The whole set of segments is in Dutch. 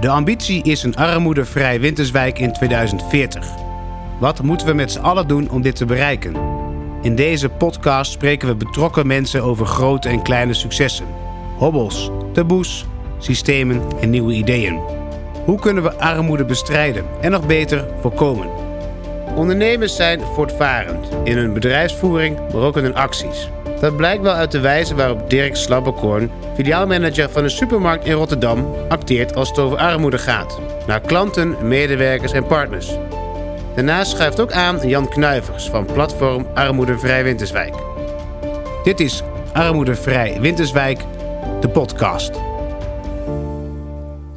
De ambitie is een armoedevrij Winterswijk in 2040. Wat moeten we met z'n allen doen om dit te bereiken? In deze podcast spreken we betrokken mensen over grote en kleine successen, hobbels, taboes, systemen en nieuwe ideeën. Hoe kunnen we armoede bestrijden en nog beter voorkomen? Ondernemers zijn voortvarend in hun bedrijfsvoering, maar ook in hun acties. Dat blijkt wel uit de wijze waarop Dirk Slabbekorn, filiaalmanager van een supermarkt in Rotterdam, acteert als het over armoede gaat. Naar klanten, medewerkers en partners. Daarnaast schuift ook aan Jan Knuivers van platform Armoedevrij Winterswijk. Dit is Armoedevrij Winterswijk, de podcast.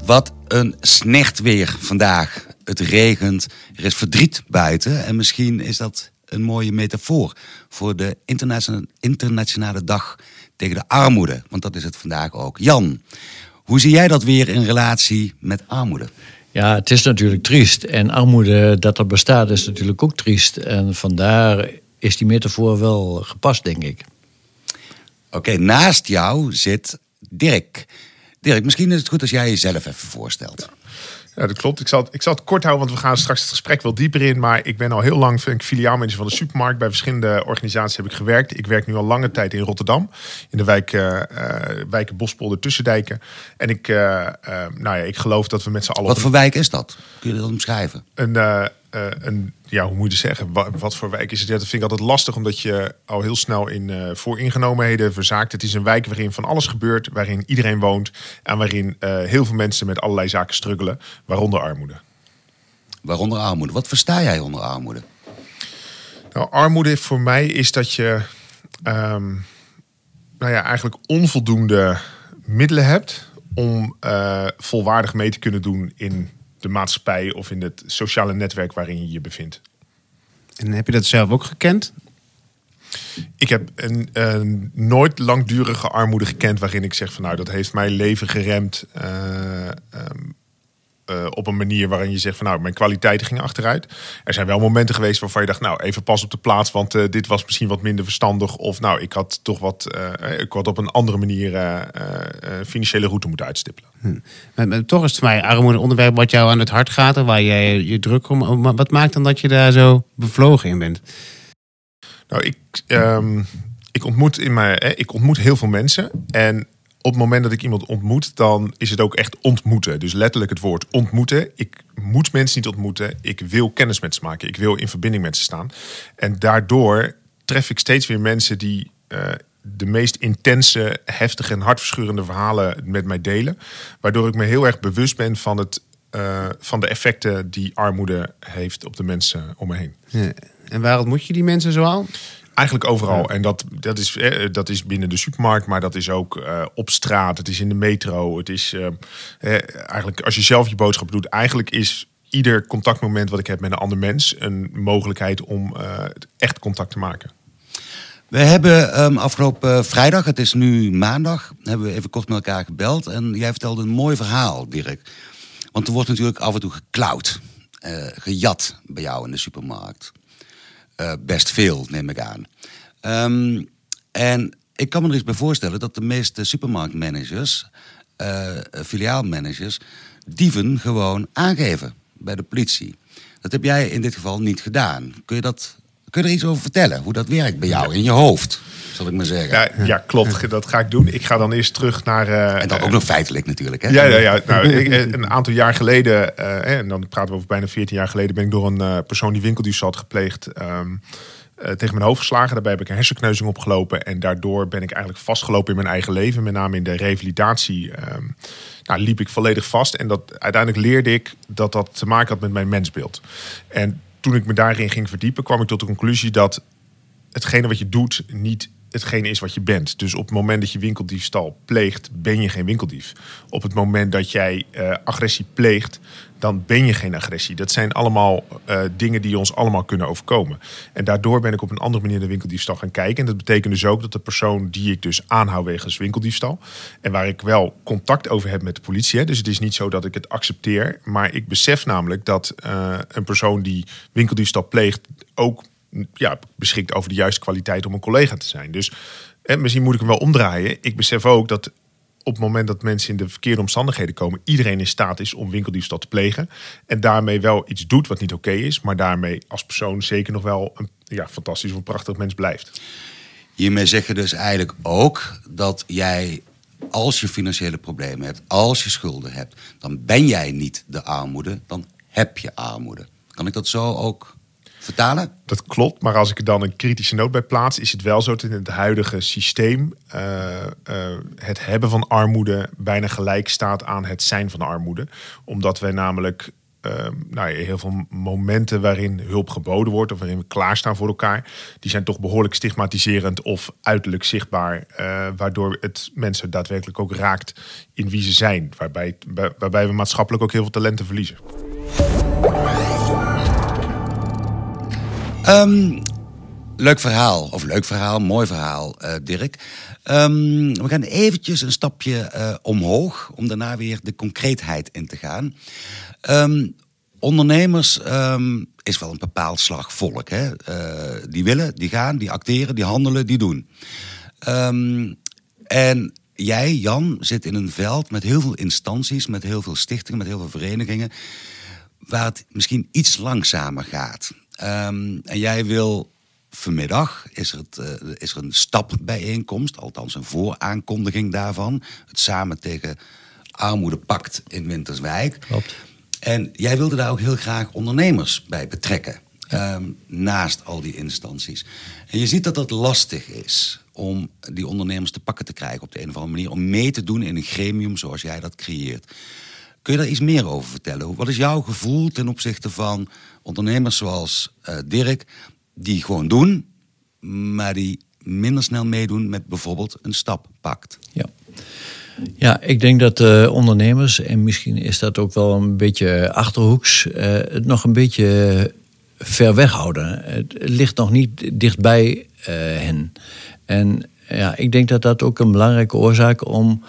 Wat een snecht weer vandaag. Het regent, er is verdriet buiten en misschien is dat een mooie metafoor voor de internationale, internationale dag tegen de armoede. Want dat is het vandaag ook. Jan, hoe zie jij dat weer in relatie met armoede? Ja, het is natuurlijk triest. En armoede dat er bestaat is natuurlijk ook triest. En vandaar is die metafoor wel gepast, denk ik. Oké, naast jou zit Dirk. Dirk, misschien is het goed als jij jezelf even voorstelt. Ja, dat klopt. Ik zal, het, ik zal het kort houden, want we gaan straks het gesprek wel dieper in. Maar ik ben al heel lang vind ik, filiaalmanager van de supermarkt. Bij verschillende organisaties heb ik gewerkt. Ik werk nu al lange tijd in Rotterdam. In de wijk, uh, wijken Bospolder Tussendijken. En ik, uh, nou ja, ik geloof dat we met z'n allen... Wat voor wijk is dat? Kun je dat omschrijven? Een, een ja, hoe moet je zeggen? Wat, wat, voor wijk is het? Ja, dat vind ik altijd lastig, omdat je al heel snel in uh, vooringenomenheden verzaakt. Het is een wijk waarin van alles gebeurt, waarin iedereen woont en waarin uh, heel veel mensen met allerlei zaken struggelen, waaronder armoede. Waaronder armoede. Wat versta jij onder armoede? Nou, armoede voor mij is dat je um, nou ja, eigenlijk onvoldoende middelen hebt om uh, volwaardig mee te kunnen doen in de maatschappij of in het sociale netwerk waarin je je bevindt. En heb je dat zelf ook gekend? Ik heb een, een, nooit langdurige armoede gekend waarin ik zeg van nou dat heeft mijn leven geremd. Uh, um, uh, op een manier waarin je zegt van nou, mijn kwaliteiten gingen achteruit. Er zijn wel momenten geweest waarvan je dacht, nou, even pas op de plaats, want uh, dit was misschien wat minder verstandig. Of nou, ik had toch wat, uh, ik had op een andere manier financiële route moeten uitstippelen. Hm. Maar, maar, toch is het mij armoede een onderwerp wat jou aan het hart gaat en waar jij je druk om. Wat maakt dan dat je daar zo bevlogen in bent? Nou, ik, um, ik ontmoet in mijn, ik ontmoet heel veel mensen en op het moment dat ik iemand ontmoet, dan is het ook echt ontmoeten. Dus letterlijk het woord ontmoeten. Ik moet mensen niet ontmoeten. Ik wil kennis met ze maken. Ik wil in verbinding met ze staan. En daardoor tref ik steeds weer mensen die uh, de meest intense, heftige en hartverscheurende verhalen met mij delen. Waardoor ik me heel erg bewust ben van, het, uh, van de effecten die armoede heeft op de mensen om me heen. Ja. En waar ontmoet je die mensen zoal? Eigenlijk overal. En dat, dat, is, dat is binnen de supermarkt, maar dat is ook uh, op straat. Het is in de metro. Het is uh, eigenlijk als je zelf je boodschap doet. Eigenlijk is ieder contactmoment wat ik heb met een ander mens een mogelijkheid om uh, echt contact te maken. We hebben um, afgelopen vrijdag, het is nu maandag, hebben we even kort met elkaar gebeld. En jij vertelde een mooi verhaal, Dirk. Want er wordt natuurlijk af en toe geklauwd, gejat bij jou in de supermarkt. Uh, best veel, neem ik aan. Um, en ik kan me er eens bij voorstellen dat de meeste supermarktmanagers, uh, filiaalmanagers, dieven gewoon aangeven bij de politie. Dat heb jij in dit geval niet gedaan. Kun je, dat, kun je er iets over vertellen? Hoe dat werkt bij jou in je hoofd? Zal ik maar zeggen. Ja, ja, klopt. Dat ga ik doen. Ik ga dan eerst terug naar. Uh, en dan ook nog feitelijk natuurlijk. Hè? Ja, ja, ja. Nou, ik, een aantal jaar geleden, uh, en dan praten we over bijna 14 jaar geleden, ben ik door een uh, persoon die winkeldiefstal had gepleegd. Um, tegen mijn hoofd geslagen. Daarbij heb ik een hersenkneuzing opgelopen. En daardoor ben ik eigenlijk vastgelopen in mijn eigen leven. Met name in de revalidatie. Um, nou, liep ik volledig vast. En dat, uiteindelijk leerde ik dat dat te maken had met mijn mensbeeld. En toen ik me daarin ging verdiepen, kwam ik tot de conclusie dat hetgene wat je doet niet hetgene is wat je bent. Dus op het moment dat je winkeldiefstal pleegt, ben je geen winkeldief. Op het moment dat jij uh, agressie pleegt, dan ben je geen agressie. Dat zijn allemaal uh, dingen die ons allemaal kunnen overkomen. En daardoor ben ik op een andere manier naar winkeldiefstal gaan kijken. En dat betekent dus ook dat de persoon die ik dus aanhoud wegens winkeldiefstal... en waar ik wel contact over heb met de politie... Hè, dus het is niet zo dat ik het accepteer... maar ik besef namelijk dat uh, een persoon die winkeldiefstal pleegt... ook ja, beschikt over de juiste kwaliteit om een collega te zijn. Dus en misschien moet ik hem wel omdraaien. Ik besef ook dat op het moment dat mensen in de verkeerde omstandigheden komen, iedereen in staat is om winkeldiefstal te plegen. En daarmee wel iets doet wat niet oké is, maar daarmee als persoon zeker nog wel een ja, fantastisch of prachtig mens blijft. Hiermee zeg je dus eigenlijk ook dat jij, als je financiële problemen hebt, als je schulden hebt, dan ben jij niet de armoede, dan heb je armoede. Kan ik dat zo ook vertalen? Dat klopt, maar als ik er dan een kritische noot bij plaats, is het wel zo dat in het huidige systeem uh, uh, het hebben van armoede bijna gelijk staat aan het zijn van armoede. Omdat wij namelijk uh, nou, heel veel momenten waarin hulp geboden wordt of waarin we klaarstaan voor elkaar, die zijn toch behoorlijk stigmatiserend of uiterlijk zichtbaar, uh, waardoor het mensen daadwerkelijk ook raakt in wie ze zijn, waarbij, waarbij we maatschappelijk ook heel veel talenten verliezen. Um, leuk verhaal, of leuk verhaal, mooi verhaal, uh, Dirk. Um, we gaan eventjes een stapje uh, omhoog, om daarna weer de concreetheid in te gaan. Um, ondernemers is wel een bepaald slag volk. Hè? Uh, die willen, die gaan, die acteren, die handelen, die doen. en jij, Jan, zit in een veld met heel veel instanties, met heel veel stichtingen, met heel veel verenigingen, waar het misschien iets langzamer gaat. Um, en jij wil vanmiddag, is er, het, uh, is er een stapbijeenkomst, althans een vooraankondiging daarvan. Het samen tegen armoede pakt in Winterswijk. Klopt. En jij wilde daar ook heel graag ondernemers bij betrekken. Ja. Um, naast al die instanties. En je ziet dat dat lastig is om die ondernemers te pakken te krijgen op de een of andere manier. Om mee te doen in een gremium zoals jij dat creëert. Kun je daar iets meer over vertellen? Wat is jouw gevoel ten opzichte van ondernemers zoals uh, Dirk, die gewoon doen, maar die minder snel meedoen met bijvoorbeeld een stap pakt? Ja. Ja, ik denk dat uh, ondernemers, en misschien is dat ook wel een beetje achterhoeks, uh, het nog een beetje ver weg houden. Het ligt nog niet dichtbij hen. En ja, ik denk dat dat ook een belangrijke oorzaak om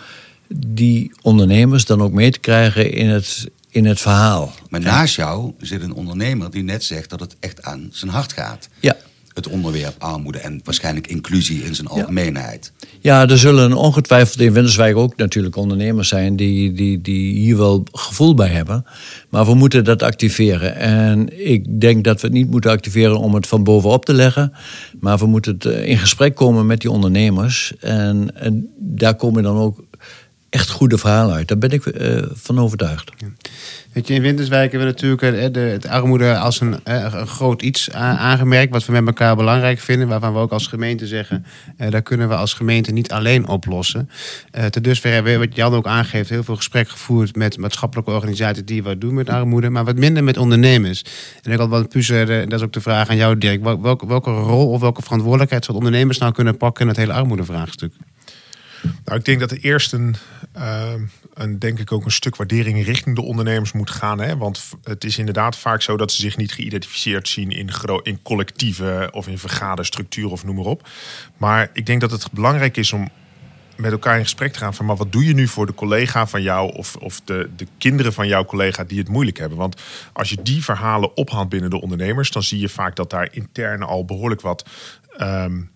die ondernemers dan ook mee te krijgen in het, in het verhaal. Maar naast jou zit een ondernemer die net zegt dat het echt aan zijn hart gaat. Ja. Het onderwerp armoede en waarschijnlijk inclusie in zijn algemeenheid. Ja, er zullen ongetwijfeld in Winterswijk ook natuurlijk ondernemers zijn die, die, die hier wel gevoel bij hebben. Maar we moeten dat activeren. En ik denk dat we het niet moeten activeren om het van bovenop te leggen. Maar we moeten het in gesprek komen met die ondernemers. En, en daar komen dan ook echt goede verhalen uit. Daar ben ik uh, van overtuigd. Weet je, in Winterswijk hebben we natuurlijk uh, de, het armoede als een, een groot iets aangemerkt. Wat we met elkaar belangrijk vinden. Waarvan we ook als gemeente zeggen. daar kunnen we als gemeente niet alleen oplossen. ten dusver hebben we, wat Jan ook aangeeft, heel veel gesprek gevoerd met maatschappelijke organisaties die wat doen met armoede. Maar wat minder met ondernemers. En ik had wat puzzelen, dat is ook de vraag aan jou, Dirk. Welke, welke rol of welke verantwoordelijkheid zal ondernemers nou kunnen pakken in het hele armoedevraagstuk? Nou, ik denk dat er eerst een, uh, een, denk ik ook een stuk waardering richting de ondernemers moet gaan. Hè? Want het is inderdaad vaak zo dat ze zich niet geïdentificeerd zien in, in collectieve of in vergaderstructuur of noem maar op. Maar ik denk dat het belangrijk is om met elkaar in gesprek te gaan van maar wat doe je nu voor de collega van jou of, of de, de kinderen van jouw collega die het moeilijk hebben. Want als je die verhalen ophaalt binnen de ondernemers, dan zie je vaak dat daar intern al behoorlijk wat um,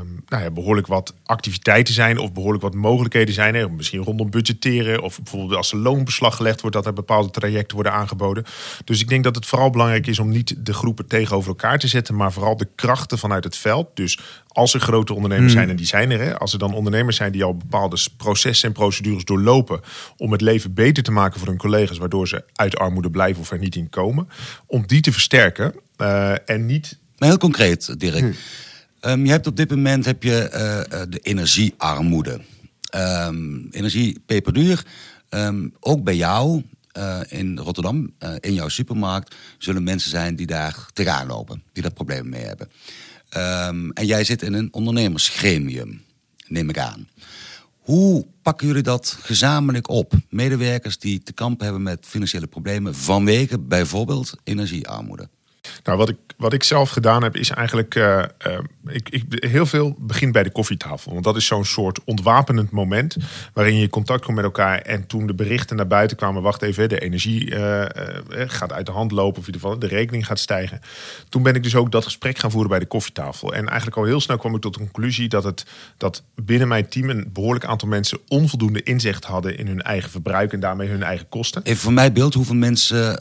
um, nou ja, behoorlijk wat activiteiten zijn of behoorlijk wat mogelijkheden zijn. Hè? Misschien rondom budgetteren of bijvoorbeeld als er loonbeslag gelegd wordt, dat er bepaalde trajecten worden aangeboden. Dus ik denk dat het vooral belangrijk is om niet de groepen tegenover elkaar te zetten, maar vooral de krachten vanuit het veld. Dus als er grote ondernemers hmm. zijn, en die zijn er, hè, als er dan ondernemers zijn die al bepaalde processen en procedures doorlopen om het leven beter te maken voor hun collega's, waardoor ze uit armoede blijven of er niet in komen, om die te versterken uh, en niet. Maar heel concreet, Dirk. Hmm. Um, je hebt op dit moment heb je uh, de energiearmoede. Um, energie peperduur. Um, ook bij jou uh, in Rotterdam, in jouw supermarkt, zullen mensen zijn die daar tegenaan lopen, die daar problemen mee hebben. en jij zit in een ondernemersgremium, neem ik aan. Hoe pakken jullie dat gezamenlijk op? Medewerkers die te kampen hebben met financiële problemen vanwege bijvoorbeeld energiearmoede. Nou, wat ik, wat ik zelf gedaan heb, is eigenlijk. Uh, uh, ik, ik, heel veel begint bij de koffietafel. Want dat is zo'n soort ontwapenend moment. waarin je contact komt met elkaar. En toen de berichten naar buiten kwamen. wacht even, de energie uh, gaat uit de hand lopen. Of in ieder geval de rekening gaat stijgen. Toen ben ik dus ook dat gesprek gaan voeren bij de koffietafel. En eigenlijk al heel snel kwam ik tot de conclusie dat, het, dat binnen mijn team. een behoorlijk aantal mensen onvoldoende inzicht hadden in hun eigen verbruik. en daarmee hun eigen kosten. Even voor mij beeld, hoeveel mensen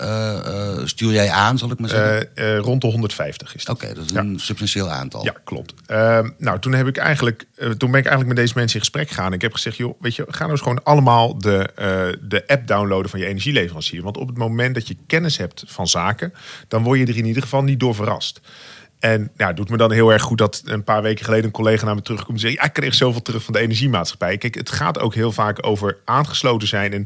stuur jij aan, zal ik maar zeggen? Rond de 150 is dat. Oké, dat is een substantieel aantal. Ja, klopt. Ehm, nou, toen, heb ik eigenlijk, uh, toen ben ik eigenlijk met deze mensen in gesprek gegaan. Ik heb gezegd, joh, weet je, ga nou eens gewoon allemaal de, uh, de app downloaden van je energieleverancier. Want op het moment dat je kennis hebt van zaken, dan word je er in ieder geval niet door verrast. En ja, het doet me dan heel erg goed dat een paar weken geleden een collega naar me terugkomt en zegt: Ja, ik kreeg zoveel terug van de energiemaatschappij. Kijk, het gaat ook heel vaak over aangesloten zijn. En,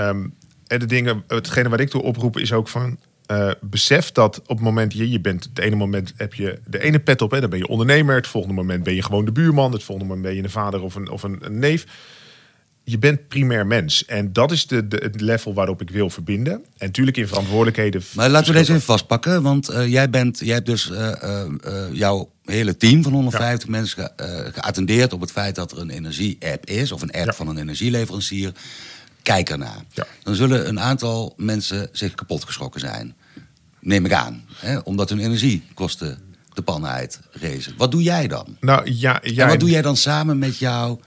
um, en de dingen, hetgene wat ik toe oproep is ook van uh, besef dat op het moment je, je bent, het ene moment heb je de ene pet op, hè, dan ben je ondernemer. Het volgende moment ben je gewoon de buurman. Het volgende moment ben je een vader of een, of een, een neef. Je bent primair mens. En dat is de, de, het level waarop ik wil verbinden. En natuurlijk in verantwoordelijkheden. Maar laten we deze even vastpakken. Want uh, jij, bent, jij hebt dus uh, jouw hele team van 150 mensen ge, geattendeerd op het feit dat er een energie-app is. Of een app van een energieleverancier kijk ernaar. Ja. Dan zullen een aantal mensen zich kapot geschrokken zijn. Neem ik aan. Hè? Omdat hun energiekosten de pan uit rezen. Wat doe jij dan? Nou, ja, jij... En wat doe jij dan samen met jouw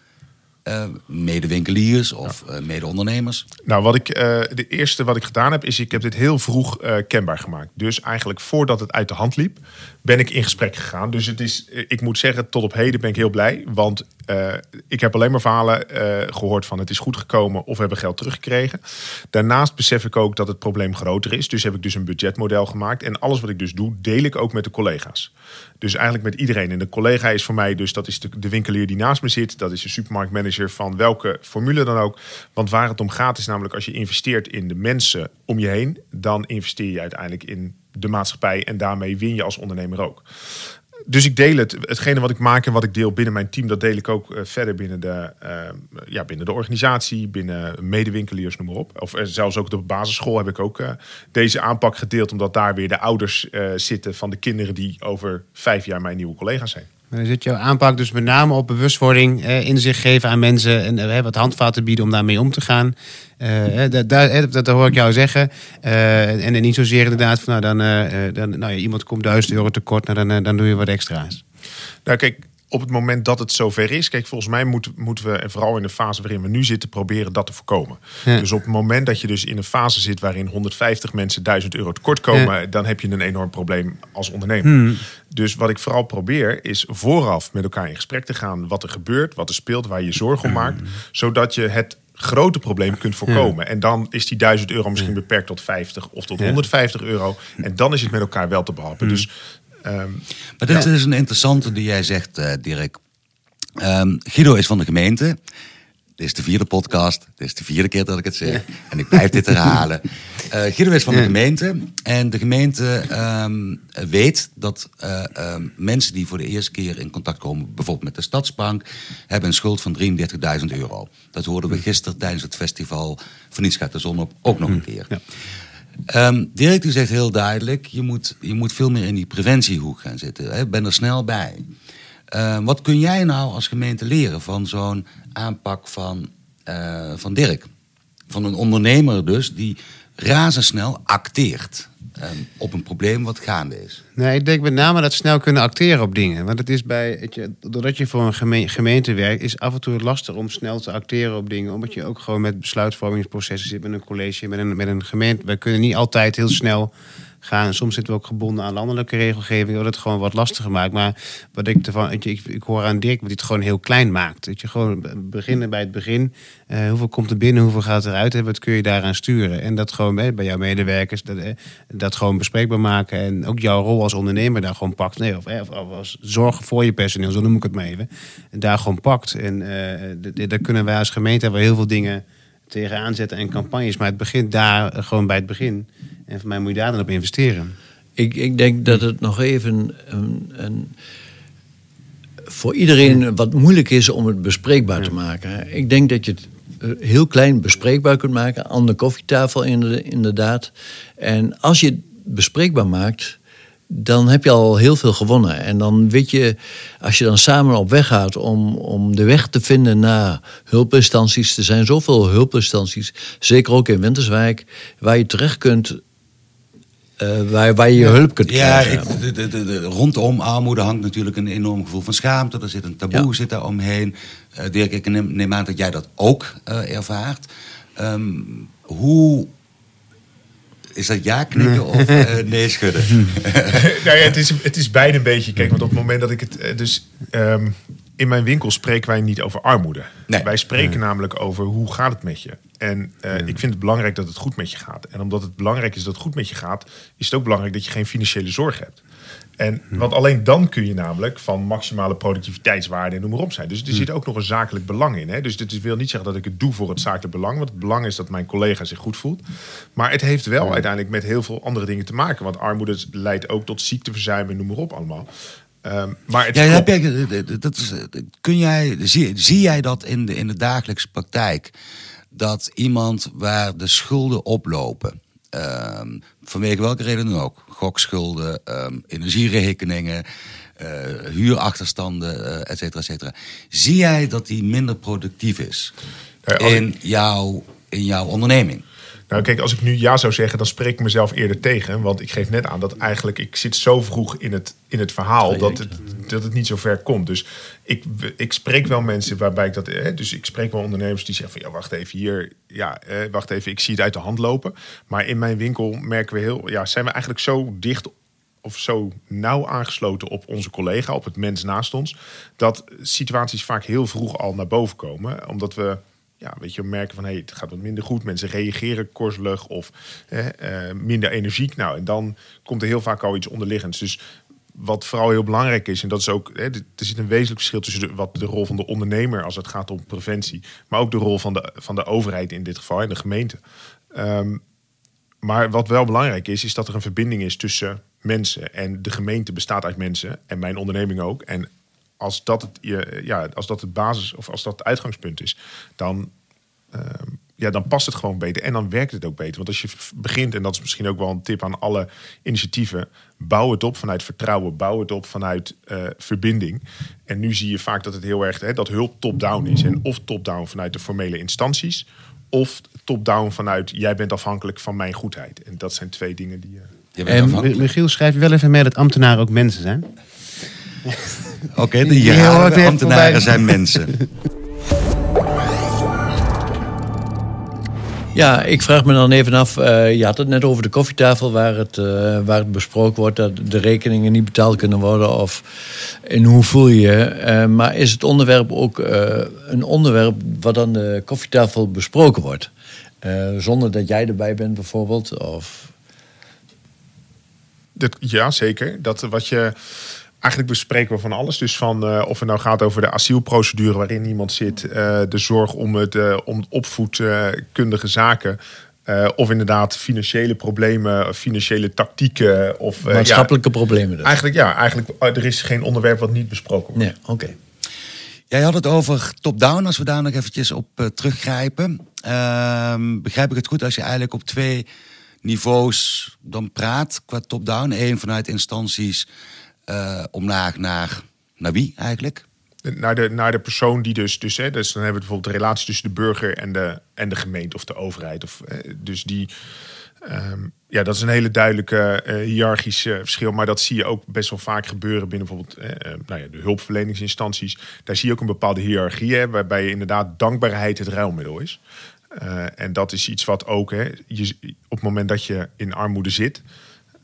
uh, medewinkeliers of ja. uh, mede-ondernemers? Nou, wat ik, uh, de eerste wat ik gedaan heb, is ik heb dit heel vroeg kenbaar gemaakt. Dus eigenlijk voordat het uit de hand liep, ben ik in gesprek gegaan. Dus het is, ik moet zeggen, tot op heden ben ik heel blij. Want uh, ik heb alleen maar verhalen uh, gehoord van het is goed gekomen of we hebben geld teruggekregen. Daarnaast besef ik ook dat het probleem groter is. Dus heb ik dus een budgetmodel gemaakt. En alles wat ik dus doe, deel ik ook met de collega's. Dus eigenlijk met iedereen. En de collega is voor mij dus, dat is de, de winkelier die naast me zit. Dat is de supermarktmanager van welke formule dan ook. Want waar het om gaat is namelijk als je investeert in de mensen om je heen. Dan investeer je uiteindelijk in de maatschappij. En daarmee win je als ondernemer ook. Dus ik deel het. Hetgene wat ik maak en wat ik deel binnen mijn team, dat deel ik ook uh, verder binnen de, uh, ja, binnen de organisatie, binnen medewinkeliers, noem maar op. Of uh, zelfs ook de basisschool heb ik ook deze aanpak gedeeld, omdat daar weer de ouders zitten van de kinderen die over vijf jaar mijn nieuwe collega's zijn. Maar dan zit jouw aanpak dus met name op bewustwording, eh, inzicht geven aan mensen en eh, wat handvaten bieden om daarmee om te gaan. Uh, dat, dat, dat, hoor ik jou zeggen. Uh, en niet zozeer inderdaad van nou, dan, dan nou, ja, iemand komt duizend euro tekort, nou, dan, dan doe je wat extra's. Nou, kijk, op het moment dat het zover is, kijk, volgens mij moet, moeten we, en vooral in de fase waarin we nu zitten, proberen dat te voorkomen. Dus op het moment dat je dus in een fase zit waarin 150 mensen 1000 euro tekort komen, dan heb je een enorm probleem als ondernemer. Hmm. Dus wat ik vooral probeer, is vooraf met elkaar in gesprek te gaan wat er gebeurt, wat er speelt, waar je zorgen om maakt, hmm. zodat je het grote probleem kunt voorkomen. En dan is die 1000 euro misschien beperkt tot 50 of tot 150 euro. En dan is het met elkaar wel te behappen. Hmm. Dus Um, maar dit is een interessante die jij zegt, uh, Dirk. Um, Guido is van de gemeente. Dit is de vierde podcast. Dit is de vierde keer dat ik het zeg. En ik blijf dit herhalen. Uh, Guido is van de gemeente. En de gemeente um, weet dat uh, um, mensen die voor de eerste keer in contact komen, bijvoorbeeld met de Stadsbank, hebben een schuld van 33.000 euro. Dat hoorden we gisteren tijdens het festival van Niets gaat de zon op ook nog een keer. Ja. Um, Dirk die zegt heel duidelijk, je moet, je moet veel meer in die preventiehoek gaan zitten. Hè? Ben er snel bij. Uh, wat kun jij nou als gemeente leren van zo'n aanpak van, uh, van Dirk? Van een ondernemer dus, die razendsnel acteert. Ehm, op een probleem wat gaande is. Nee, ik denk met name dat snel kunnen acteren op dingen. Want het is bij, het je, doordat je voor een gemeente werkt, is af en toe lastig om snel te acteren op dingen. Omdat je ook gewoon met besluitvormingsprocessen zit, met een college, met een, met een gemeente. Wij kunnen niet altijd heel snel gaan. Soms zitten we ook gebonden aan landelijke regelgeving, wat het gewoon wat lastiger maakt. Maar wat ik ervan, ik, ik hoor aan Dirk, hij het gewoon heel klein maakt. Dat je gewoon beginnen bij het begin. Uh, hoeveel komt er binnen, hoeveel gaat eruit en wat kun je daaraan sturen? En dat gewoon bij jouw medewerkers, dat, dat gewoon bespreekbaar maken. En ook jouw rol als ondernemer daar gewoon pakt. Nee, of, als zorg voor je personeel, zo noem ik het maar even. Daar gewoon pakt. En uh, daar kunnen wij als gemeente wel heel veel dingen tegenaan zetten en campagnes. Maar het begint daar gewoon bij het begin. En voor mij moet je daar dan op investeren. Ik, ik denk dat het nog even een, een, voor iedereen wat moeilijk is om het bespreekbaar te maken. Ik denk dat je het eh, heel klein bespreekbaar kunt maken. Aan de koffietafel inderdaad. En als je het bespreekbaar maakt... dan heb je al heel veel gewonnen. En dan weet je, als je dan samen op weg gaat om, om de weg te vinden naar hulpinstanties. Er zijn zoveel hulpinstanties, zeker ook in Winterswijk, waar je terecht kunt. Uh, waar, waar je je hulp kunt krijgen. Ja, ik, de, de, de, rondom armoede hangt natuurlijk een enorm gevoel van schaamte. Er zit een taboe zit daar omheen. Uh, Dirk, ik neem, neem, aan dat jij dat ook uh, ervaart. Um, hoe is dat ja knikken of uh, nee schudden? nou ja, het is, het is beide een beetje. Kijk, want op het moment dat ik het. Dus um, in mijn winkel spreken wij niet over armoede. Nee. Wij spreken nee. namelijk over hoe gaat het met je. En uh, nee. ik vind het belangrijk dat het goed met je gaat. En omdat het belangrijk is dat het goed met je gaat, is het ook belangrijk dat je geen financiële zorg hebt. En, want alleen dan kun je namelijk van maximale productiviteitswaarde en noem maar op zijn. Dus er zit ook nog een zakelijk belang in. Hè? Dus dit wil niet zeggen dat ik het doe voor het zakelijk belang. Want het belang is dat mijn collega zich goed voelt. Maar het heeft wel uiteindelijk met heel veel andere dingen te maken. Want armoede leidt ook tot ziekteverzuim en noem maar op allemaal. Um, maar het ja, heb jij, dat is, kun jij, zie, zie jij dat in de, in de dagelijkse praktijk? Dat iemand waar de schulden oplopen, um, vanwege welke reden dan ook, gokschulden, um, energierekeningen, uh, huurachterstanden, uh, et cetera, et cetera. Zie jij dat die minder productief is uh, in, jouw, in jouw onderneming? Nou, kijk, als ik nu ja zou zeggen, dan spreek ik mezelf eerder tegen. Want ik geef net aan dat eigenlijk ik zit zo vroeg in het, in het verhaal dat het, dat het niet zo ver komt. Dus ik, ik spreek wel mensen waarbij ik dat. Hè, dus ik spreek wel ondernemers die zeggen van ja, wacht even hier. Ja, eh, wacht even, ik zie het uit de hand lopen. Maar in mijn winkel merken we heel. Ja, zijn we eigenlijk zo dicht of zo nauw aangesloten op onze collega, op het mens naast ons, dat situaties vaak heel vroeg al naar boven komen. Omdat we ja, weet je, merken van hey, het gaat wat minder goed. Mensen reageren korzelig of eh, minder energiek. Nou, en dan komt er heel vaak al iets onderliggends. Dus wat vooral heel belangrijk is, en dat is ook, hè, er zit een wezenlijk verschil tussen de, wat de rol van de ondernemer als het gaat om preventie, maar ook de rol van de, van de overheid in dit geval en de gemeente. Um, maar wat wel belangrijk is, is dat er een verbinding is tussen mensen. En de gemeente bestaat uit mensen en mijn onderneming ook. En als dat het, ja, als dat het basis of als dat het uitgangspunt is, dan, uh, ja, dan past het gewoon beter. En dan werkt het ook beter. Want als je begint, en dat is misschien ook wel een tip aan alle initiatieven, bouw het op vanuit vertrouwen, bouw het op vanuit uh, verbinding. En nu zie je vaak dat het heel erg hè, dat hulp top-down is. En of top-down vanuit de formele instanties, of top-down vanuit jij bent afhankelijk van mijn goedheid. En dat zijn twee dingen die. Uh... En Michiel schrijft wel even mee dat ambtenaren ook mensen zijn. Oké, okay, de jaren ambtenaren zijn mensen. Ja, ik vraag me dan even af. Uh, je had het net over de koffietafel waar het, uh, waar het besproken wordt dat de rekeningen niet betaald kunnen worden. Of in hoe voel je je. Uh, maar is het onderwerp ook een onderwerp wat aan de koffietafel besproken wordt? zonder dat jij erbij bent bijvoorbeeld? Of... Dat, ja, zeker. Dat wat je eigenlijk bespreken we van alles. Dus van uh, of het nou gaat over de asielprocedure waarin iemand zit, uh, de zorg om het uh, om opvoedkundige zaken. of inderdaad financiële problemen, financiële tactieken. Of, Maatschappelijke ja, problemen dus. Eigenlijk ja, eigenlijk, er is geen onderwerp wat niet besproken wordt. Nee, oké. Jij had het over top-down, als we daar nog eventjes op teruggrijpen. Ehm, begrijp ik het goed als je eigenlijk op twee niveaus dan praat qua top-down? Eén vanuit instanties uh, omlaag naar, naar wie eigenlijk? Naar de, naar de persoon die dus, dus, hè, dus dan hebben we bijvoorbeeld de relatie tussen de burger en de, en de gemeente of de overheid. Of, eh, dus die, um, ja, dat is een hele duidelijke uh, hiërarchische verschil. Maar dat zie je ook best wel vaak gebeuren binnen bijvoorbeeld nou ja, de hulpverleningsinstanties. Daar zie je ook een bepaalde hiërarchie, hè, waarbij je inderdaad dankbaarheid het ruilmiddel is. En dat is iets wat ook, hè, je, op het moment dat je in armoede zit,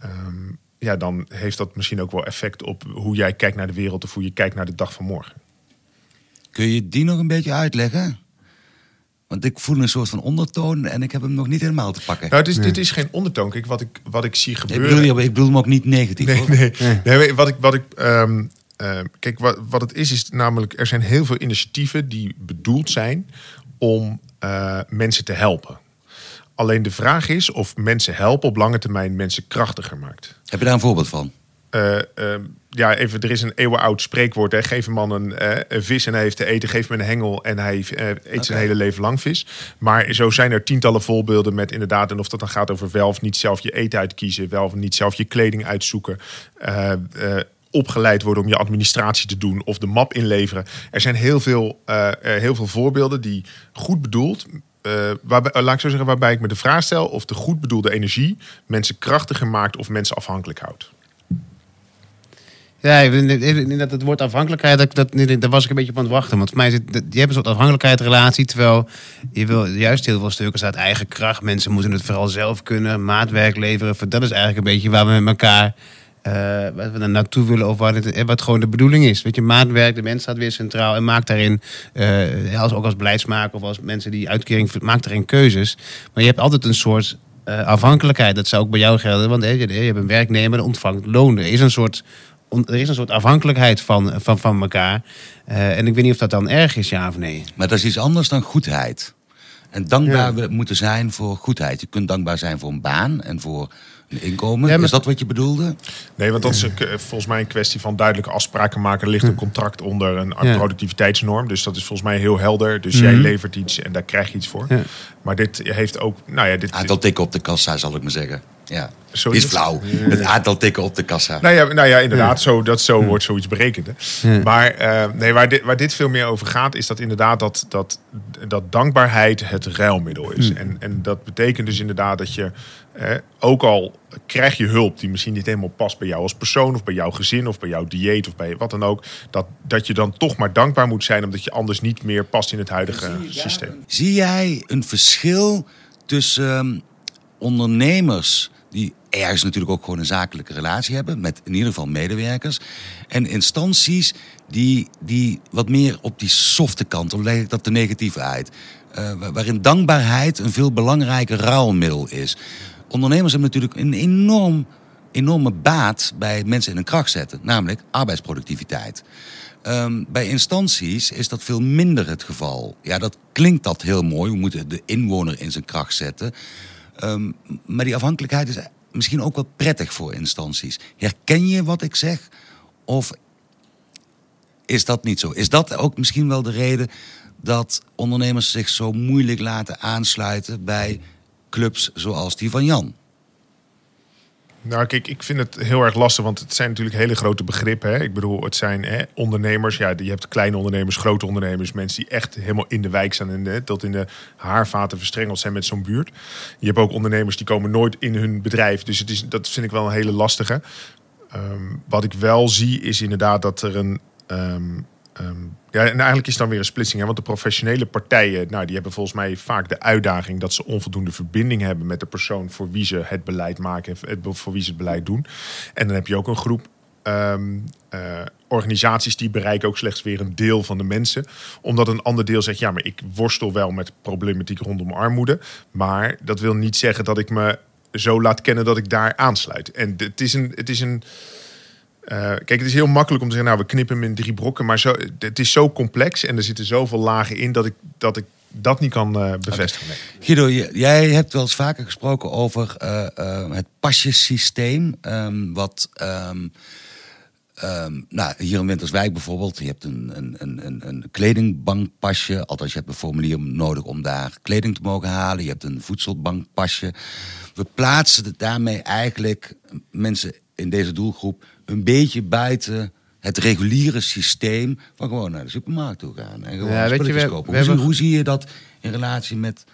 um, ja, dan heeft dat misschien ook wel effect op hoe jij kijkt naar de wereld of hoe je kijkt naar de dag van morgen. Kun je die nog een beetje uitleggen? Want ik voel een soort van ondertoon en ik heb hem nog niet helemaal te pakken. Nou, het is, dit is geen ondertoon. Kijk, wat ik, wat ik zie gebeuren... Ik bedoel, ik bedoel hem ook niet negatief. Nee, nee, nee. nee, wat ik... Wat ik um, uh, kijk, wat, wat het is, is namelijk... Er zijn heel veel initiatieven die bedoeld zijn om uh, mensen te helpen. Alleen de vraag is of mensen helpen op lange termijn mensen krachtiger maakt. Heb je daar een voorbeeld van? ja, even, er is een eeuwenoud spreekwoord. Hè. Geef een man een, een, vis en hij heeft te eten. Geef hem een hengel en hij eet zijn hele leven lang vis. Maar zo zijn er tientallen voorbeelden met inderdaad... en of dat dan gaat over wel of niet zelf je eten uitkiezen... wel of niet zelf je kleding uitzoeken opgeleid worden om je administratie te doen of de map inleveren. Er zijn heel veel, uh, heel veel voorbeelden die goed bedoeld. Uh, waarbij, laat ik zo zeggen, waarbij ik me de vraag stel of de goed bedoelde energie mensen krachtiger maakt of mensen afhankelijk houdt. Ja, dat het woord afhankelijkheid, dat, dat, daar was ik een beetje op aan het wachten. Want voor mij zit, je hebt een soort afhankelijkheidsrelatie, terwijl je wil juist heel veel stukken uit eigen kracht. Mensen moeten het vooral zelf kunnen, maatwerk leveren. Dat is eigenlijk een beetje waar we met elkaar wat we dan naartoe willen of wat, het, eh, wat gewoon de bedoeling is. Weet je, maatwerk, de mens staat weer centraal en maakt daarin, uh, als, ook als beleidsmaker of als mensen die uitkering, maakt daarin keuzes. Maar je hebt altijd een soort uh, afhankelijkheid. Dat zou ook bij jou gelden, want je, je hebt een werknemer, die ontvangt loon. Er is een soort, er is een soort afhankelijkheid van, van, van elkaar. en ik weet niet of dat dan erg is, ja of nee. Maar dat is iets anders dan goedheid. En dankbaar ja. moeten zijn voor goedheid. Je kunt dankbaar zijn voor een baan en voor inkomen. Is dat wat je bedoelde? Nee, want dat is een, volgens mij een kwestie van duidelijke afspraken maken. Er ligt een contract onder een productiviteitsnorm. Dus dat is volgens mij heel helder. Dus jij mhm. levert iets en daar krijg je iets voor. Maar dit heeft ook... Nou ja, dit, Aantal tikken op de kassa, zal ik maar zeggen. Ja. Sorry, is flauw. Het aantal tikken op de kassa. Nou ja, nou ja inderdaad. Zo, dat, zo wordt zoiets berekend. Maar uh, nee, waar, dit, waar dit veel meer over gaat, is dat inderdaad dat, dat, dat dankbaarheid het ruilmiddel is. En, en dat betekent dus inderdaad dat je ook al krijg je hulp die misschien niet helemaal past bij jou als persoon, of bij jouw gezin, of bij jouw dieet, of bij wat dan ook, dat, dat je dan toch maar dankbaar moet zijn, omdat je anders niet meer past in het huidige systeem. Zie jij een verschil tussen ehm, ondernemers die ergens natuurlijk ook gewoon een zakelijke relatie hebben, met in ieder geval medewerkers, en instanties die, die wat meer op die softe kant, of leg ik dat te negatief uit, uh, waarin dankbaarheid een veel belangrijker ruilmiddel is ondernemers hebben natuurlijk een enorm, enorme baat bij mensen in een kracht zetten, namelijk arbeidsproductiviteit. Um, bij instanties is dat veel minder het geval. Ja, dat klinkt dat heel mooi. We moeten de inwoner in zijn kracht zetten. Um, maar die afhankelijkheid is misschien ook wel prettig voor instanties. Herken je wat ik zeg? Of is dat niet zo? Is dat ook misschien wel de reden dat ondernemers zich zo moeilijk laten aansluiten bij clubs zoals die van Jan? Nou, kijk, ik vind het heel erg lastig, want het zijn natuurlijk hele grote begrippen. Hè? Ik bedoel, het zijn hè, ondernemers. Ja, je hebt kleine ondernemers, grote ondernemers, mensen die echt helemaal in de wijk staan en tot in de haarvaten verstrengeld zijn met zo'n buurt. Je hebt ook ondernemers die komen nooit in hun bedrijf. Dus het is, dat vind ik wel een hele lastige. Um, wat ik wel zie, is inderdaad dat er een. Um, um, ja, en eigenlijk is het dan weer een splitsing. Hè? Want de professionele partijen, nou, die hebben volgens mij vaak de uitdaging dat ze onvoldoende verbinding hebben met de persoon voor wie ze het beleid maken, voor wie ze het beleid doen. En dan heb je ook een groep um, uh, organisaties die bereiken ook slechts weer een deel van de mensen. Omdat een ander deel zegt, ja, maar ik worstel wel met problematiek rondom armoede. Maar dat wil niet zeggen dat ik me zo laat kennen dat ik daar aansluit. En het is een. Het is een uh, kijk, het is heel makkelijk om te zeggen, nou, we knippen hem in drie brokken. Maar zo, het is zo complex en er zitten zoveel lagen in dat ik dat, ik dat niet kan uh, bevestigen. Guido, jij hebt wel eens vaker gesproken over uh, het pasjesysteem. Um, wat um, um, nou, hier in Winterswijk bijvoorbeeld, je hebt een, een, een, een kledingbankpasje. Althans, je hebt een formulier nodig om daar kleding te mogen halen. Je hebt een voedselbankpasje. We plaatsen daarmee eigenlijk mensen in deze doelgroep een beetje buiten het reguliere systeem van gewoon naar de supermarkt toe gaan en gewoon ja, spulletjes je, kopen. Hoe, hoe, zie je dat in relatie met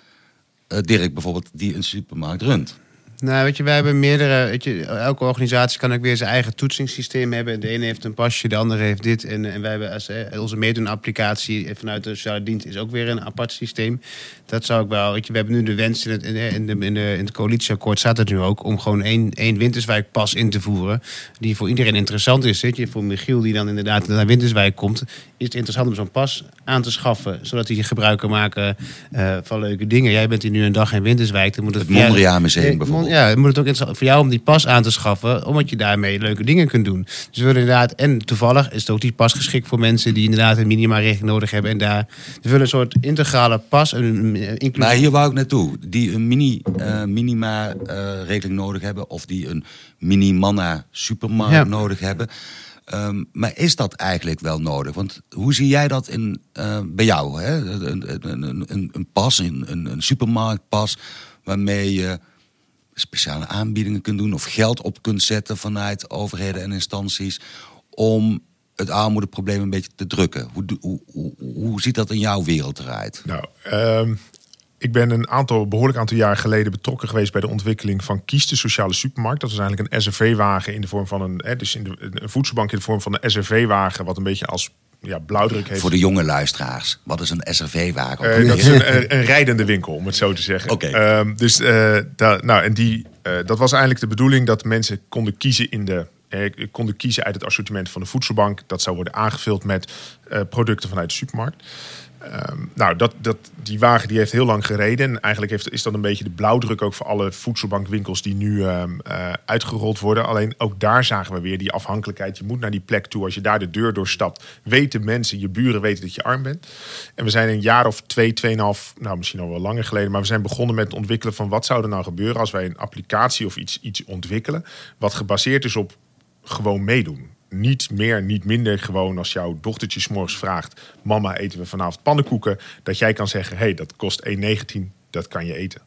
uh, Dirk bijvoorbeeld, die een supermarkt runt? Nou, weet je, wij hebben meerdere. Weet je, elke organisatie kan ook weer zijn eigen toetsingssysteem hebben. De ene heeft een pasje, de andere heeft dit. En, en wij hebben als, eh, onze meedoen-applicatie vanuit de sociale dienst is ook weer een apart systeem. Dat zou ik wel. Weet je, we hebben nu de wens in het, in de, in de, in, het coalitieakkoord staat het nu ook om gewoon één, één Winterswijk pas in te voeren. Die voor iedereen interessant is. Weet je, voor Michiel, die dan inderdaad naar Winterswijk komt is het interessant om zo'n pas aan te schaffen, zodat hij gebruik kan maken uh, van leuke dingen. Jij bent hier nu een dag in Winterswijk. Dan moet het, het Mondriaan Museum ja, bijvoorbeeld. Ja, dan moet het ook voor jou om die pas aan te schaffen, omdat je daarmee leuke dingen kunt doen. Dus we willen inderdaad, en toevallig is het ook die pas geschikt voor mensen die inderdaad een minima-regeling nodig hebben. En daar we willen een soort integrale pas. Een, een maar hier wou ik naartoe. Die een mini, uh, minima-regeling nodig hebben, of die een mini-manna-supermarkt nodig hebben. Um, maar is dat eigenlijk wel nodig? Want hoe zie jij dat in, uh, bij jou? Hè? Een, een, een, een pas, een, een supermarktpas, waarmee je speciale aanbiedingen kunt doen of geld op kunt zetten vanuit overheden en instanties om het armoedeprobleem een beetje te drukken. Hoe, hoe, hoe, hoe ziet dat in jouw wereld eruit? Nou, um, ik ben een aantal, behoorlijk aantal jaar geleden betrokken geweest bij de ontwikkeling van Kies, de sociale supermarkt. Dat was eigenlijk een SRV-wagen in de vorm van een, hè, dus in de, een voedselbank in de vorm van een SRV-wagen, wat een beetje als ja, blauwdruk heeft. Voor de jonge luisteraars, wat is een SRV-wagen? Uh, dat is een, een, rijdende winkel, om het zo te zeggen. Oké. Okay. Uh, dus uh, nou, en die, uh, dat was eigenlijk de bedoeling dat mensen konden kiezen in de konden kiezen uit het assortiment van de voedselbank. Dat zou worden aangevuld met producten vanuit de supermarkt. Um, nou, dat, dat, die wagen die heeft heel lang gereden. En eigenlijk heeft, is dat een beetje de blauwdruk ook voor alle voedselbankwinkels die nu um, uh, uitgerold worden. Alleen ook daar zagen we weer die afhankelijkheid. Je moet naar die plek toe. Als je daar de deur doorstapt, weten mensen, je buren weten dat je arm bent. En we zijn een jaar of twee, tweeënhalf, nou misschien al wel langer geleden. Maar we zijn begonnen met het ontwikkelen van wat zou er nou gebeuren als wij een applicatie of iets, iets ontwikkelen. Wat gebaseerd is op gewoon meedoen niet meer, niet minder gewoon als jouw dochtertje s'morgens vraagt: Mama, eten we vanavond pannenkoeken? Dat jij kan zeggen: hey, dat kost 1,19, dat kan je eten.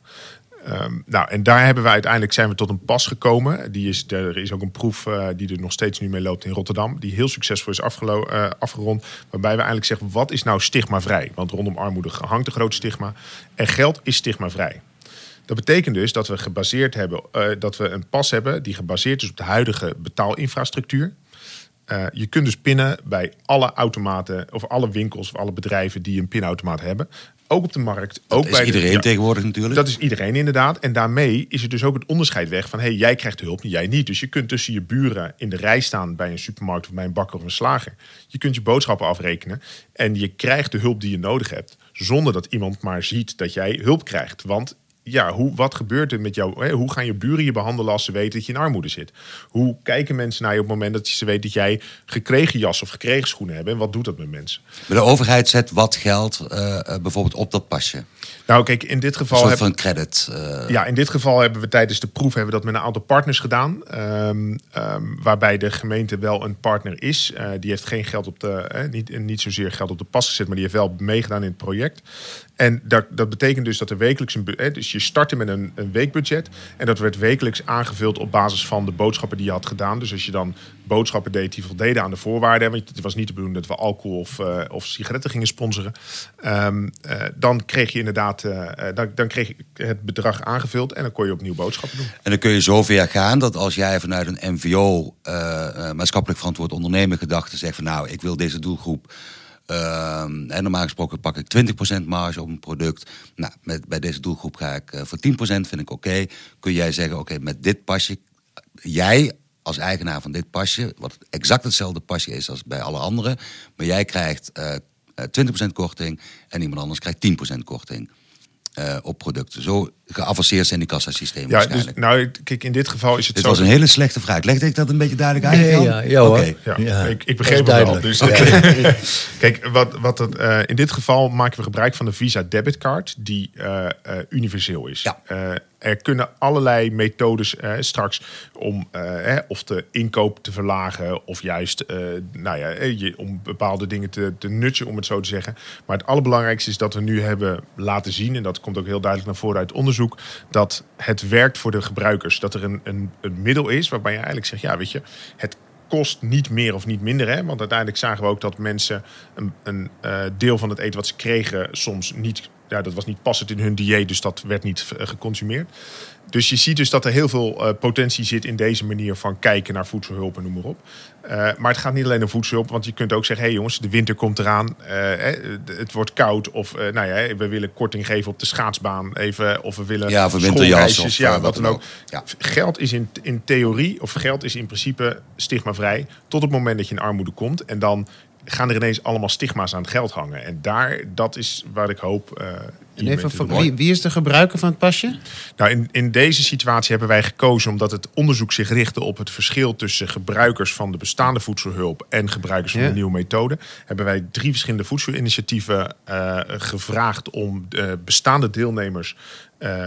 Um, nou, en daar hebben we uiteindelijk zijn we tot een pas gekomen. Die is, er is ook een proef uh, die er nog steeds nu mee loopt in Rotterdam, die heel succesvol is uh, afgerond. Waarbij we eigenlijk zeggen: wat is nou stigmavrij? Want rondom armoede hangt een groot stigma. En geld is stigmavrij. Dat betekent dus dat we gebaseerd hebben, uh, dat we een pas hebben die gebaseerd is op de huidige betaalinfrastructuur. Uh, je kunt dus pinnen bij alle automaten of alle winkels of alle bedrijven die een pinautomaat hebben. Ook op de markt. Dat ook is bij iedereen de, ja, tegenwoordig natuurlijk. Dat is iedereen inderdaad. En daarmee is er dus ook het onderscheid weg van... hé, hey, jij krijgt hulp, jij niet. Dus je kunt tussen je buren in de rij staan... bij een supermarkt of bij een bakker of een slager. Je kunt je boodschappen afrekenen. En je krijgt de hulp die je nodig hebt... zonder dat iemand maar ziet dat jij hulp krijgt. Want ja, hoe, wat gebeurt er met jou? Hè? Hoe gaan je buren je behandelen als ze weten dat je in armoede zit? Hoe kijken mensen naar je op het moment dat ze weten dat jij gekregen jas of gekregen schoenen hebt? En wat doet dat met mensen? Maar de overheid zet wat geld uh, bijvoorbeeld op dat pasje. Nou, kijk, in dit geval. Een soort van credit. Uh... Ja, in dit geval hebben we tijdens de proef hebben we dat met een aantal partners gedaan. Um, um, waarbij de gemeente wel een partner is. Uh, die heeft geen geld op de. Eh, niet, niet zozeer geld op de pas gezet, maar die heeft wel meegedaan in het project. En dat, dat betekent dus dat er wekelijks een. Eh, dus je startte met een, een weekbudget. En dat werd wekelijks aangevuld op basis van de boodschappen die je had gedaan. Dus als je dan boodschappen deed die voldeden aan de voorwaarden. Want het was niet de bedoeling dat we alcohol of, uh, of sigaretten gingen sponsoren. Um, uh, dan kreeg je inderdaad uh, dan, dan, kreeg je het bedrag aangevuld en dan kon je opnieuw boodschappen doen. En dan kun je zover gaan dat als jij vanuit een MVO, maatschappelijk verantwoord ondernemen gedachte zegt van nou, ik wil deze doelgroep. En normaal gesproken pak ik 20% marge op een product. Nou, met, bij deze doelgroep ga ik uh, voor 10% vind ik oké. Kun jij zeggen, oké, met dit pasje, jij als eigenaar van dit pasje, wat exact hetzelfde pasje is als bij alle anderen, maar jij krijgt uh, 20% korting en iemand anders krijgt 10% korting. Uh, op producten. Zo geavanceerd zijn die kassasystemen ja, dus, nou, kijk, in dit geval is het dit zo... was een hele slechte vraag. Legde ik dat een beetje duidelijk uit? Nee, ja, ja, hoor. Okay. ja, ja. Ik, ik begreep het wel. Dus, okay. kijk, wat, wat het, uh, in dit geval maken we gebruik van de Visa debitcard... die uh, universeel is. Ja. Er kunnen allerlei methodes straks om of de inkoop te verlagen... of juist nou ja, je, om bepaalde dingen te, te om het zo te zeggen. Maar het allerbelangrijkste is dat we nu hebben laten zien... en dat komt ook heel duidelijk naar voren uit onderzoek... dat het werkt voor de gebruikers. Dat er een, een, een middel is waarbij je eigenlijk zegt... ja, weet je, het kost niet meer of niet minder. Hè? Want uiteindelijk zagen we ook dat mensen een, een uh, deel van het eten wat ze kregen soms niet... Ja, dat was niet passend in hun dieet, dus dat werd niet uh, geconsumeerd. Dus je ziet dus dat er heel veel uh, potentie zit in deze manier van kijken naar voedselhulp en noem maar op. Uh, maar het gaat niet alleen om voedselhulp, want je kunt ook zeggen: hé hey jongens, de winter komt eraan, uh, het wordt koud. Of nou ja, we willen korting geven op de schaatsbaan even. Of we willen ja, voor winterjas of ja, wat dan ook. Ja. Geld is in, in theorie, of geld is in principe stigmavrij. Tot het moment dat je in armoede komt. En dan gaan er ineens allemaal stigma's aan het geld hangen. En daar, dat is waar ik hoop. En even, wie, wie, is de gebruiker van het pasje? Nou, in, in deze situatie hebben wij gekozen omdat het onderzoek zich richtte op het verschil tussen gebruikers van de bestaande voedselhulp en gebruikers van de nieuwe methode. Hebben wij drie verschillende voedselinitiatieven uh, gevraagd om de bestaande deelnemers uh,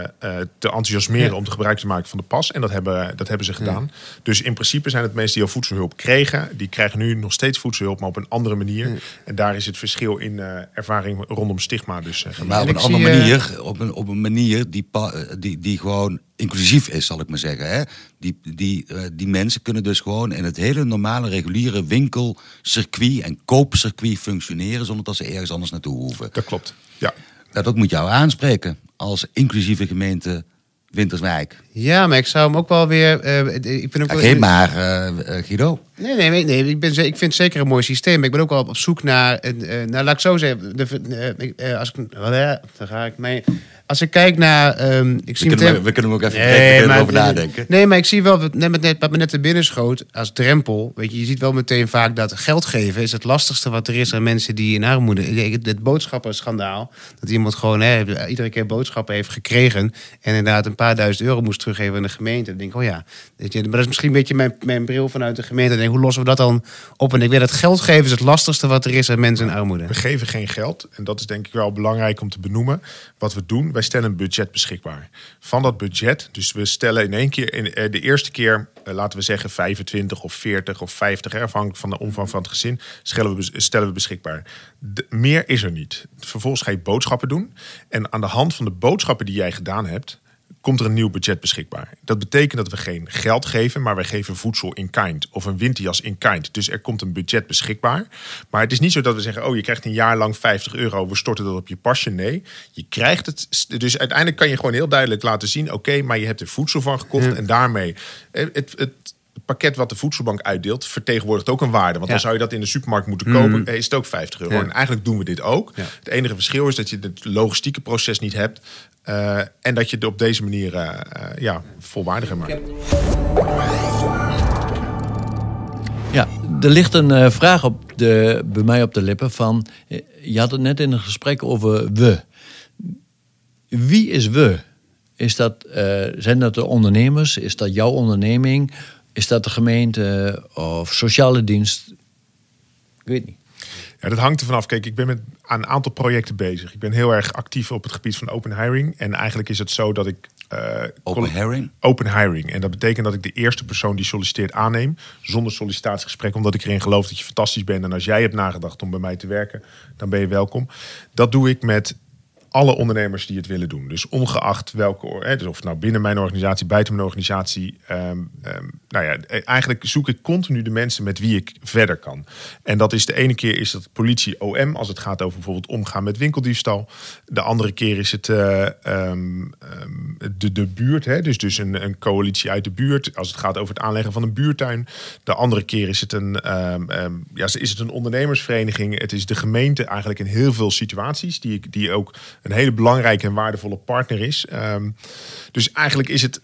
te enthousiasmeren om te gebruik te maken van de pas. En dat hebben, dat hebben ze gedaan. Dus in principe zijn het mensen die al voedselhulp kregen, die krijgen nu nog steeds voedselhulp, maar op een andere manier. En daar is het verschil in uh, ervaring rondom stigma dus Maar op een andere manier, op een, op een manier die, die, die gewoon inclusief is, zal ik maar zeggen. Hè? Die, die, die mensen kunnen dus gewoon in het hele normale, reguliere winkelcircuit en koopcircuit functioneren zonder dat ze ergens anders naartoe hoeven. Dat klopt, ja. Dat moet jou aanspreken als inclusieve gemeente Winterswijk. Ja, maar ik zou hem ook wel weer. Uh, ik ben ook wel... Geen maar, uh, Guido. Nee, nee, nee. Ik, ben, ik vind het zeker een mooi systeem. Maar ik ben ook wel op zoek naar. Uh, nou, laat ik zo zeggen. De, als ik, dan ga ik mee. Als ik kijk naar. Um, ik zie we, kunnen, we kunnen ook even nee, maar, over nadenken. Nee, maar ik zie wel, net, net, wat me net te binnen schoot, als drempel. Weet je, je ziet wel meteen vaak dat geld geven is het lastigste wat er is aan mensen die in armoede. Het boodschappenschandaal. Dat iemand gewoon hè, iedere keer boodschappen heeft gekregen. En inderdaad een paar duizend euro moest teruggeven aan de gemeente. Dan denk ik, oh ja. Weet je, maar dat is misschien een beetje mijn, mijn bril vanuit de gemeente. Dan denk, hoe lossen we dat dan op? En ik weet dat geld geven is het lastigste wat er is aan mensen in armoede. We geven geen geld. En dat is denk ik wel belangrijk om te benoemen. Wat we doen, wij stellen een budget beschikbaar. Van dat budget, dus we stellen in één keer, in eh, de eerste keer, eh, laten we zeggen 25 of 40 of 50, afhankelijk van de omvang van het gezin, stellen we, stellen we beschikbaar. meer is er niet. Vervolgens ga je boodschappen doen. En aan de hand van de boodschappen die jij gedaan hebt, komt er een nieuw budget beschikbaar. Dat betekent dat we geen geld geven, maar wij geven voedsel in kind of een winterjas in kind. Dus er komt een budget beschikbaar. Maar het is niet zo dat we zeggen: oh, je krijgt een jaar lang 50 euro, we storten dat op je pasje. Nee, je krijgt het. Dus uiteindelijk kan je gewoon heel duidelijk laten zien: oké, maar je hebt er voedsel van gekocht en daarmee eh, het, het, pakket wat de voedselbank uitdeelt, vertegenwoordigt ook een waarde. Want dan zou je dat in de supermarkt moeten kopen, mm. is het ook 50 euro. En eigenlijk doen we dit ook. Het enige verschil is dat je het logistieke proces niet hebt. Uh, en dat je het op deze manier uh, uh, ja, volwaardiger maakt. Ja, er ligt een vraag op de, bij mij op de lippen van... Je had het net in een gesprek over we. Wie is we? Is dat, zijn dat de ondernemers? Is dat jouw onderneming? Is dat de gemeente of sociale dienst? Ik weet niet. Ja, dat hangt er vanaf. Kijk, ik ben met een aantal projecten bezig. Ik ben heel erg actief op het gebied van open hiring. En eigenlijk is het zo dat ik. Uh, open hiring? Open hiring. En dat betekent dat ik de eerste persoon die solliciteert aanneem. Zonder sollicitatiegesprek. Omdat ik erin geloof dat je fantastisch bent. En als jij hebt nagedacht om bij mij te werken, dan ben je welkom. Dat doe ik met alle ondernemers die het willen doen. Dus ongeacht welke, hè, dus of nou binnen mijn organisatie, buiten mijn organisatie. Um, nou ja, eigenlijk zoek ik continu de mensen met wie ik verder kan. En dat is de ene keer is dat politie OM, als het gaat over bijvoorbeeld omgaan met winkeldiefstal. De andere keer is het uh, de, de buurt, hè, dus, dus een, een coalitie uit de buurt. Als het gaat over het aanleggen van een buurtuin. De andere keer is het een, ja, is het een ondernemersvereniging. Het is de gemeente eigenlijk in heel veel situaties die, ik, die ook een hele belangrijke en waardevolle partner is. Um, dus eigenlijk is het.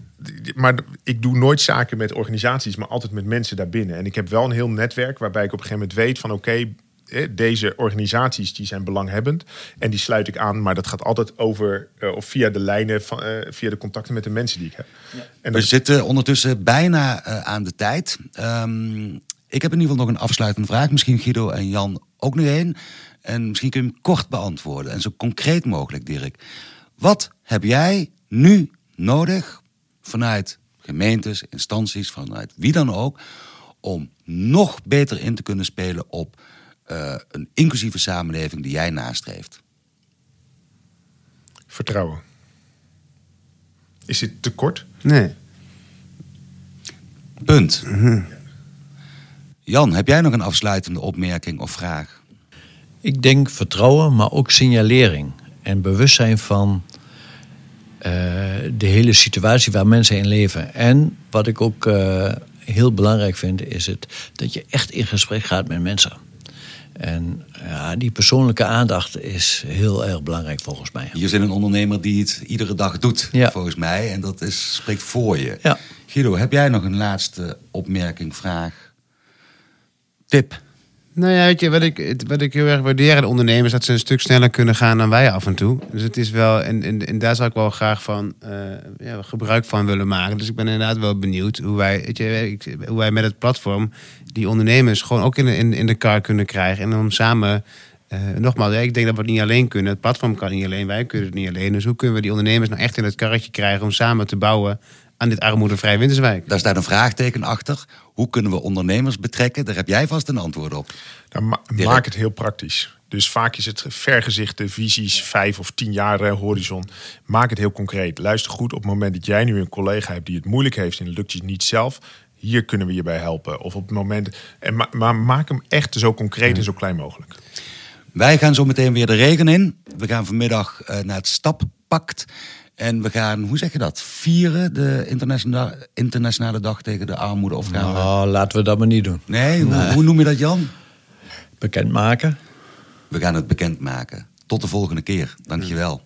Maar ik doe nooit zaken met organisaties, maar altijd met mensen daarbinnen. En ik heb wel een heel netwerk waarbij ik op een gegeven moment weet van oké. deze organisaties die zijn belanghebbend en die sluit ik aan, maar dat gaat altijd over uh, of via de lijnen van uh, via de contacten met de mensen die ik heb. Ja. En We zitten ondertussen bijna uh, aan de tijd. Um, ik heb in ieder geval nog een afsluitende vraag. Misschien Guido en Jan ook nu één. En misschien kun je hem kort beantwoorden en zo concreet mogelijk, Dirk. Wat heb jij nu nodig vanuit gemeentes, instanties, vanuit wie dan ook, om nog beter in te kunnen spelen op uh, een inclusieve samenleving die jij nastreeft? Vertrouwen. Is dit te kort? Nee. Punt. Jan, heb jij nog een afsluitende opmerking of vraag? Ik denk vertrouwen, maar ook signalering. En bewustzijn van uh, de hele situatie waar mensen in leven. En wat ik ook uh, heel belangrijk vind, is het dat je echt in gesprek gaat met mensen. En ja, die persoonlijke aandacht is heel erg belangrijk volgens mij. Je zit een ondernemer die het iedere dag doet, ja. volgens mij. En dat is, spreekt voor je. Ja. Guido, heb jij nog een laatste opmerking, vraag, tip? Nou ja, weet je, wat ik, wat ik heel erg waardeer aan ondernemers... dat ze een stuk sneller kunnen gaan dan wij af en toe. Dus het is wel... En, en, en daar zou ik wel graag van uh, ja, gebruik van willen maken. Dus ik ben inderdaad wel benieuwd hoe wij, weet je, hoe wij met het platform... die ondernemers gewoon ook in in, in de kar kunnen krijgen. En om samen... Uh, nogmaals, ik denk dat we het niet alleen kunnen. Het platform kan niet alleen, wij kunnen het niet alleen. Dus hoe kunnen we die ondernemers nou echt in het karretje krijgen... om samen te bouwen aan dit armoedevrij Winterswijk? Daar staat een vraagteken achter. Hoe kunnen we ondernemers betrekken? Daar heb jij vast een antwoord op. Nou, ma maak het heel praktisch. Dus vaak is het vergezichte visies, vijf of tien jaar eh, horizon. Maak het heel concreet. Luister goed op het moment dat jij nu een collega hebt die het moeilijk heeft en lukt je niet zelf. Hier kunnen we je bij helpen. Of op het moment. En ma maar maak hem echt zo concreet en zo klein mogelijk. Wij gaan zo meteen weer de regen in. We gaan vanmiddag uh, naar het Stappact. En we gaan, hoe zeg je dat, vieren de internationale, internationale dag tegen de armoede? Of gaan nou, laten we dat maar niet doen. Nee, Hoe, hoe, noem je dat Jan? Bekendmaken. We gaan het bekendmaken. Tot de volgende keer. Dankjewel.